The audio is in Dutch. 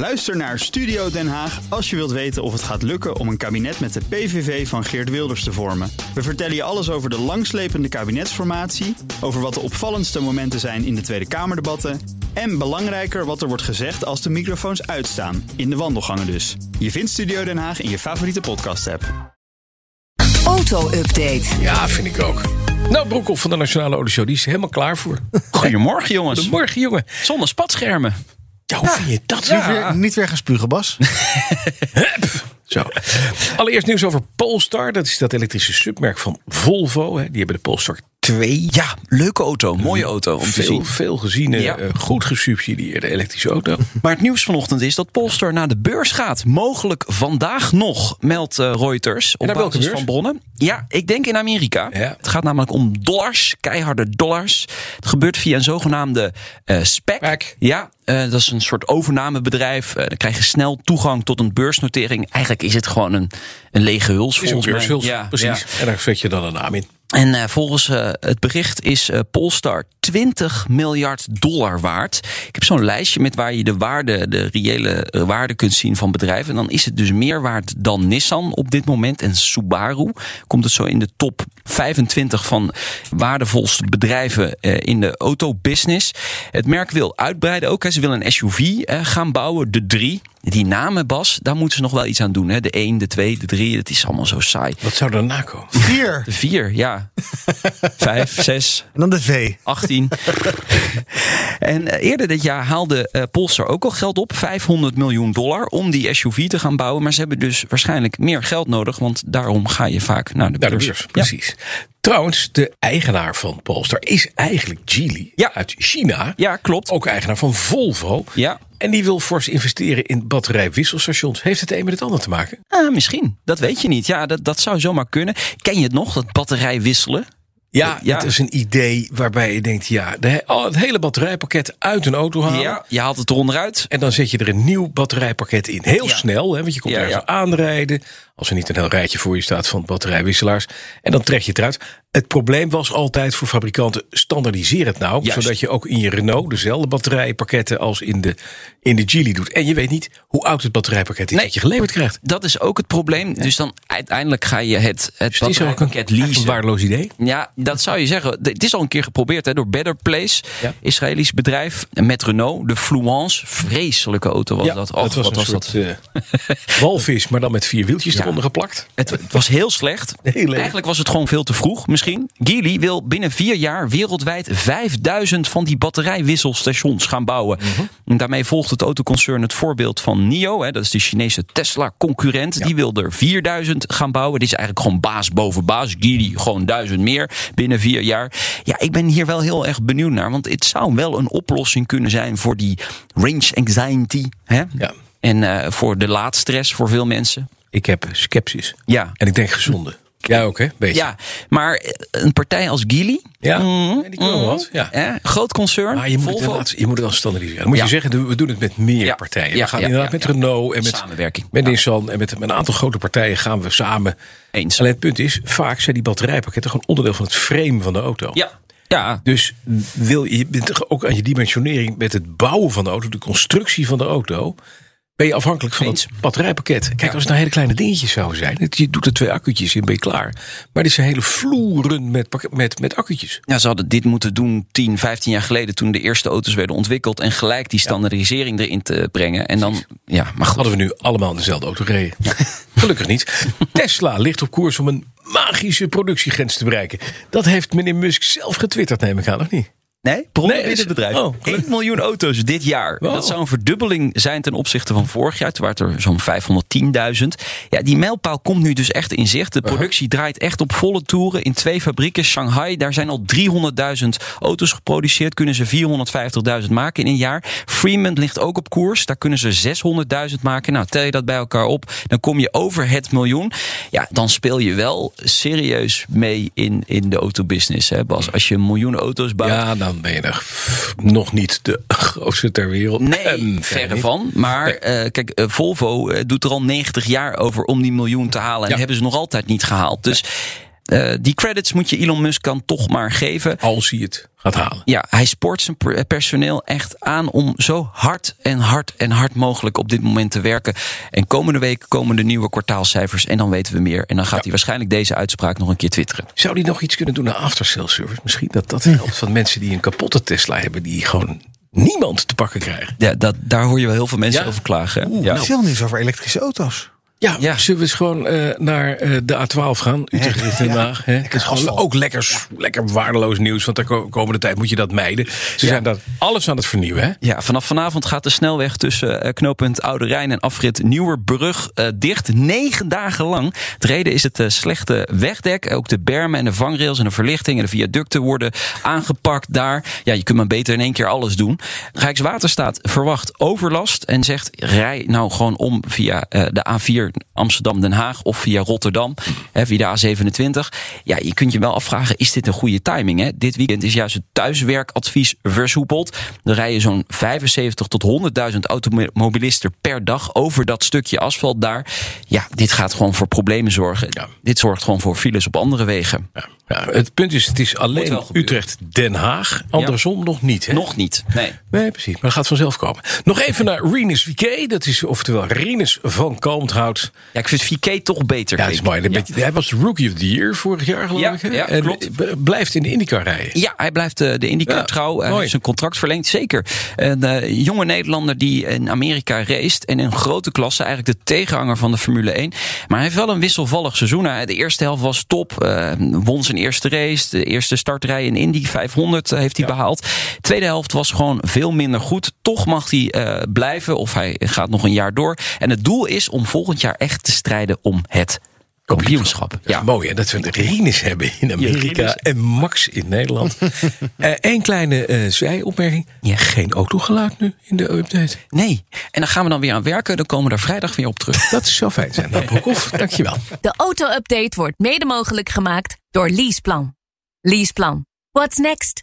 Luister naar Studio Den Haag als je wilt weten of het gaat lukken om een kabinet met de PVV van Geert Wilders te vormen. We vertellen je alles over de langslepende kabinetsformatie, over wat de opvallendste momenten zijn in de Tweede Kamerdebatten en belangrijker wat er wordt gezegd als de microfoons uitstaan, in de wandelgangen dus. Je vindt Studio Den Haag in je favoriete podcast-app. Auto-update. Ja, vind ik ook. Nou, Broekhoff van de Nationale Autoshow, die is helemaal klaar voor. Goedemorgen, jongens. Goedemorgen, jongen. Zonder spatschermen. Ja, hoe vind je dat? Niet, weer, niet weer gaan spugen, Bas. Zo. Allereerst nieuws over Polestar. Dat is dat elektrische submerk van Volvo. Hè. Die hebben de Polestar 2. Ja, leuke auto. Mooie auto om te Veel, zien. veel geziene, Ja. eh, goed gesubsidieerde elektrische auto. Maar het nieuws vanochtend is dat Polestar naar de beurs gaat. Mogelijk vandaag nog, meldt eh, Reuters. Op basis van bronnen. Ja, ik denk in Amerika. Ja. Het gaat namelijk om dollars, keiharde dollars. Het gebeurt via een zogenaamde eh SPAC. SPAC. Ja, dat is een soort overnamebedrijf. Eh, dan krijg je snel toegang tot een beursnotering. Eigenlijk is het gewoon een, een lege huls. Is volgens mij. Ja, precies. ja. En daar zet je dan een naam in. En eh, volgens eh, het bericht is eh, Polestar 20 miljard dollar waard. Ik heb zo'n lijstje met waar je de waarde, de reële waarde kunt zien van bedrijven. En dan is het dus meer waard dan Nissan op dit moment. En Subaru komt het zo in de top 25 van waardevolste bedrijven in de autobusiness. Het merk wil uitbreiden ook. Ze willen een SUV gaan bouwen, de 3. Die namen, Bas, daar moeten ze nog wel iets aan doen. Hè. De 1, de 2, de 3, het is allemaal zo saai. Wat zou er na komen? Vier. De 4, ja. 5, 6, En dan de V. 18. en eh, eerder dit jaar haalde eh, Polestar ook al geld op, 500 miljoen dollar, om die SUV te gaan bouwen. Maar ze hebben dus waarschijnlijk meer geld nodig, want daarom ga je vaak naar de Naar de beurs. precies. Trouwens, de eigenaar van Polestar is eigenlijk Geely Ja. uit China. Ja, klopt. Ook eigenaar van Volvo. Ja. En die wil fors investeren in batterijwisselstations. Heeft het een met het ander te maken? Ah, misschien. Dat weet je niet. Ja, dat, dat zou zomaar kunnen. Ken je het nog, dat batterij wisselen? Ja, Ja. het is een idee waarbij je denkt, ja, de, he- oh, het hele batterijpakket uit een auto halen. Ja, je haalt het eronder uit. En dan zet je er een nieuw batterijpakket in. Heel Ja. snel, hè, want je komt Ja, ergens aanrijden. Als er niet een heel rijtje voor je staat van batterijwisselaars. En dan trek je het eruit. Het probleem was altijd voor fabrikanten, standaardiseer het nou. Juist. Zodat je ook in je Renault dezelfde batterijpakketten als in de, in de Geely doet. En je weet niet hoe oud het batterijpakket is Nee. dat je geleverd krijgt. Dat is ook het probleem. Dus dan uiteindelijk ga je het, het Dus het is ook een, batterijpakket leasen. waardeloos idee. Ja, dat zou je zeggen. Het is al een keer geprobeerd hè, door Better Place, Ja. Israëlisch bedrijf, met Renault. De Fluence, vreselijke auto was dat. Och, dat was wat een was soort eh, walvis, maar dan met vier wieltjes eronder geplakt. Het, het was heel slecht. Heel. Eigenlijk was het gewoon veel te vroeg misschien. Geely wil binnen vier jaar wereldwijd 5000 van die batterijwisselstations gaan bouwen. Mhm. En daarmee volgt het autoconcern het voorbeeld van NIO. Hè, dat is de Chinese Tesla-concurrent. Die wil er 4000 gaan bouwen. Dit is eigenlijk gewoon baas boven baas. Geely gewoon duizend meer binnen vier jaar. Ja, ik ben hier wel heel erg benieuwd naar. Want het zou wel een oplossing kunnen zijn voor die range anxiety. Hè? Ja. En eh, voor de laadstress voor veel mensen. Ik heb sceptisch. Ja, En ik denk gezonde. Jij ook, hè? Beetje. ja, maar eh, een partij als Geely, Ja, Mhm, die kan wel wat. Ja. hè, groot concern, Maar je moet, het Volvo, je moet het dan standaardiseren. Dan moet Ja. je zeggen, we doen het met meer Ja. partijen. Ja, We gaan ja, inderdaad ja, met ja. Renault en met, Samenwerking. met Ja. Nissan en met, een aantal grote partijen gaan we samen. eens. Alleen het punt is, vaak zijn die batterijpakketten gewoon onderdeel van het frame van de auto. Ja, ja, Dus wil je, je bent toch ook aan je dimensionering met het bouwen van de auto, de constructie van de auto, ben je afhankelijk van het batterijpakket. Kijk, als het nou hele kleine dingetjes zouden zijn, het- je doet er twee accu'tjes in, ben je klaar. Maar dit zijn hele vloeren met, met, met accu'tjes. ja, ze hadden dit moeten doen 10, 15 jaar geleden toen de eerste auto's werden ontwikkeld en gelijk die standaardisering erin te brengen. En dan, ja, maar goed. Hadden we nu allemaal dezelfde auto gereden. Gelukkig niet. Tesla ligt op koers om een magische productiegrens te bereiken. Dat heeft meneer Musk zelf getwitterd, neem ik aan, of niet? Nee, bronnen Nee, binnen het bedrijf. oh, 1 miljoen auto's dit jaar. Wow. Dat zou een verdubbeling zijn ten opzichte van vorig jaar. Toen waren het er zo'n 510.000. Ja, die mijlpaal komt nu dus echt in zicht. De productie draait echt op volle toeren in twee fabrieken. Shanghai, daar zijn al 300.000 auto's geproduceerd. Kunnen ze 450.000 maken in een jaar. Fremont ligt ook op koers. Daar kunnen ze 600.000 maken. Nou, tel je dat bij elkaar op, dan kom je over het miljoen. Ja, dan speel je wel serieus mee in, in de autobusiness, hè Bas. Als je een miljoen auto's bouwt. Ja, dan ben je f- nog niet de grootste ter wereld. Nee, verre van. Maar eh, kijk, eh, Volvo eh, doet er al 90 jaar over om die miljoen te halen. En Ja. hebben ze nog altijd niet gehaald. Dus eh, die credits moet je Elon Musk dan toch maar geven. Als hij het gaat halen. Ja, hij spoort zijn per- personeel echt aan om zo hard en hard en hard mogelijk op dit moment te werken. En komende week komen de nieuwe kwartaalcijfers en dan weten we meer. En dan gaat hij waarschijnlijk deze uitspraak nog een keer twitteren. Zou die nog iets kunnen doen aan after-sales service? Misschien dat dat helpt van mensen die een kapotte Tesla hebben, die gewoon niemand te pakken krijgen. Ja, dat, daar hoor je wel heel veel mensen Ja. over klagen. hè? Oeh, ja. Veel nieuws over elektrische auto's. Ja, Ja. zullen we eens gewoon eh, naar eh, de A12 gaan? Utrecht richting Den Haag. Het is gewoon asfalt. ook lekker, lekker waardeloos nieuws. Want de ko- komende tijd moet je dat mijden. Ze zijn daar alles aan het vernieuwen. Hè? Ja, vanaf vanavond gaat de snelweg tussen eh, knooppunt Oude Rijn en afrit Nieuwerbrug dicht. Negen dagen lang. De reden is het slechte wegdek. Ook de bermen en de vangrails en de verlichting en de viaducten worden aangepakt daar. Ja, je kunt maar beter in één keer alles doen. Rijkswaterstaat verwacht overlast en zegt rij nou gewoon om via de A4 Amsterdam-Den Haag of via Rotterdam, hè, via de A27. Ja, je kunt je wel afvragen, is dit een goede timing? Hè? Dit weekend is juist het thuiswerkadvies versoepeld. Er rijden zo'n 75 tot 100.000 automobilisten per dag over dat stukje asfalt daar. Ja, dit gaat gewoon voor problemen zorgen. Ja. Dit zorgt gewoon voor files op andere wegen. Ja. Ja, het punt is, het is alleen. Utrecht-Den Haag. Andersom nog niet. Hè? Nog niet. Nee. Nee, precies. Maar dat gaat vanzelf komen. Nog even naar Rinus VK. Dat is oftewel Rinus van Kalmthout. Ja, ik vind VK toch beter. Ja, dat is mooi. Een beetje- Hij was Rookie of the Year vorig jaar, geloof Ja, ik. ja, en klopt. blijft in de IndyCar rijden. Ja, hij blijft eh, de IndyCar Ja, trouw. Hij heeft zijn contract verlengd, zeker. Een eh, jonge Nederlander die in Amerika race. En in een grote klasse, eigenlijk de tegenhanger van de Formule 1. Maar hij heeft wel een wisselvallig seizoen. Hij- De eerste helft was top. eh, won zijn eerste race. De eerste startrij in Indy 500 heeft hij behaald. Tweede helft was gewoon veel minder goed. Toch mag hij eh, blijven of hij gaat nog een jaar door. En het doel is om volgend jaar echt te strijden om het kampioenschap. Is mooi hè, dat we de Rinus hebben in Amerika en Max in Nederland. Eén kleine eh zijopmerking. Ja. Geen autogeluid nu in de update. Nee, en dan gaan we dan weer aan werken. Dan komen we daar vrijdag weer op terug. Dat zou fijn zijn. Nou, Broekhoff, dankjewel. De auto-update wordt mede mogelijk gemaakt door Leaseplan. Leaseplan. What's next?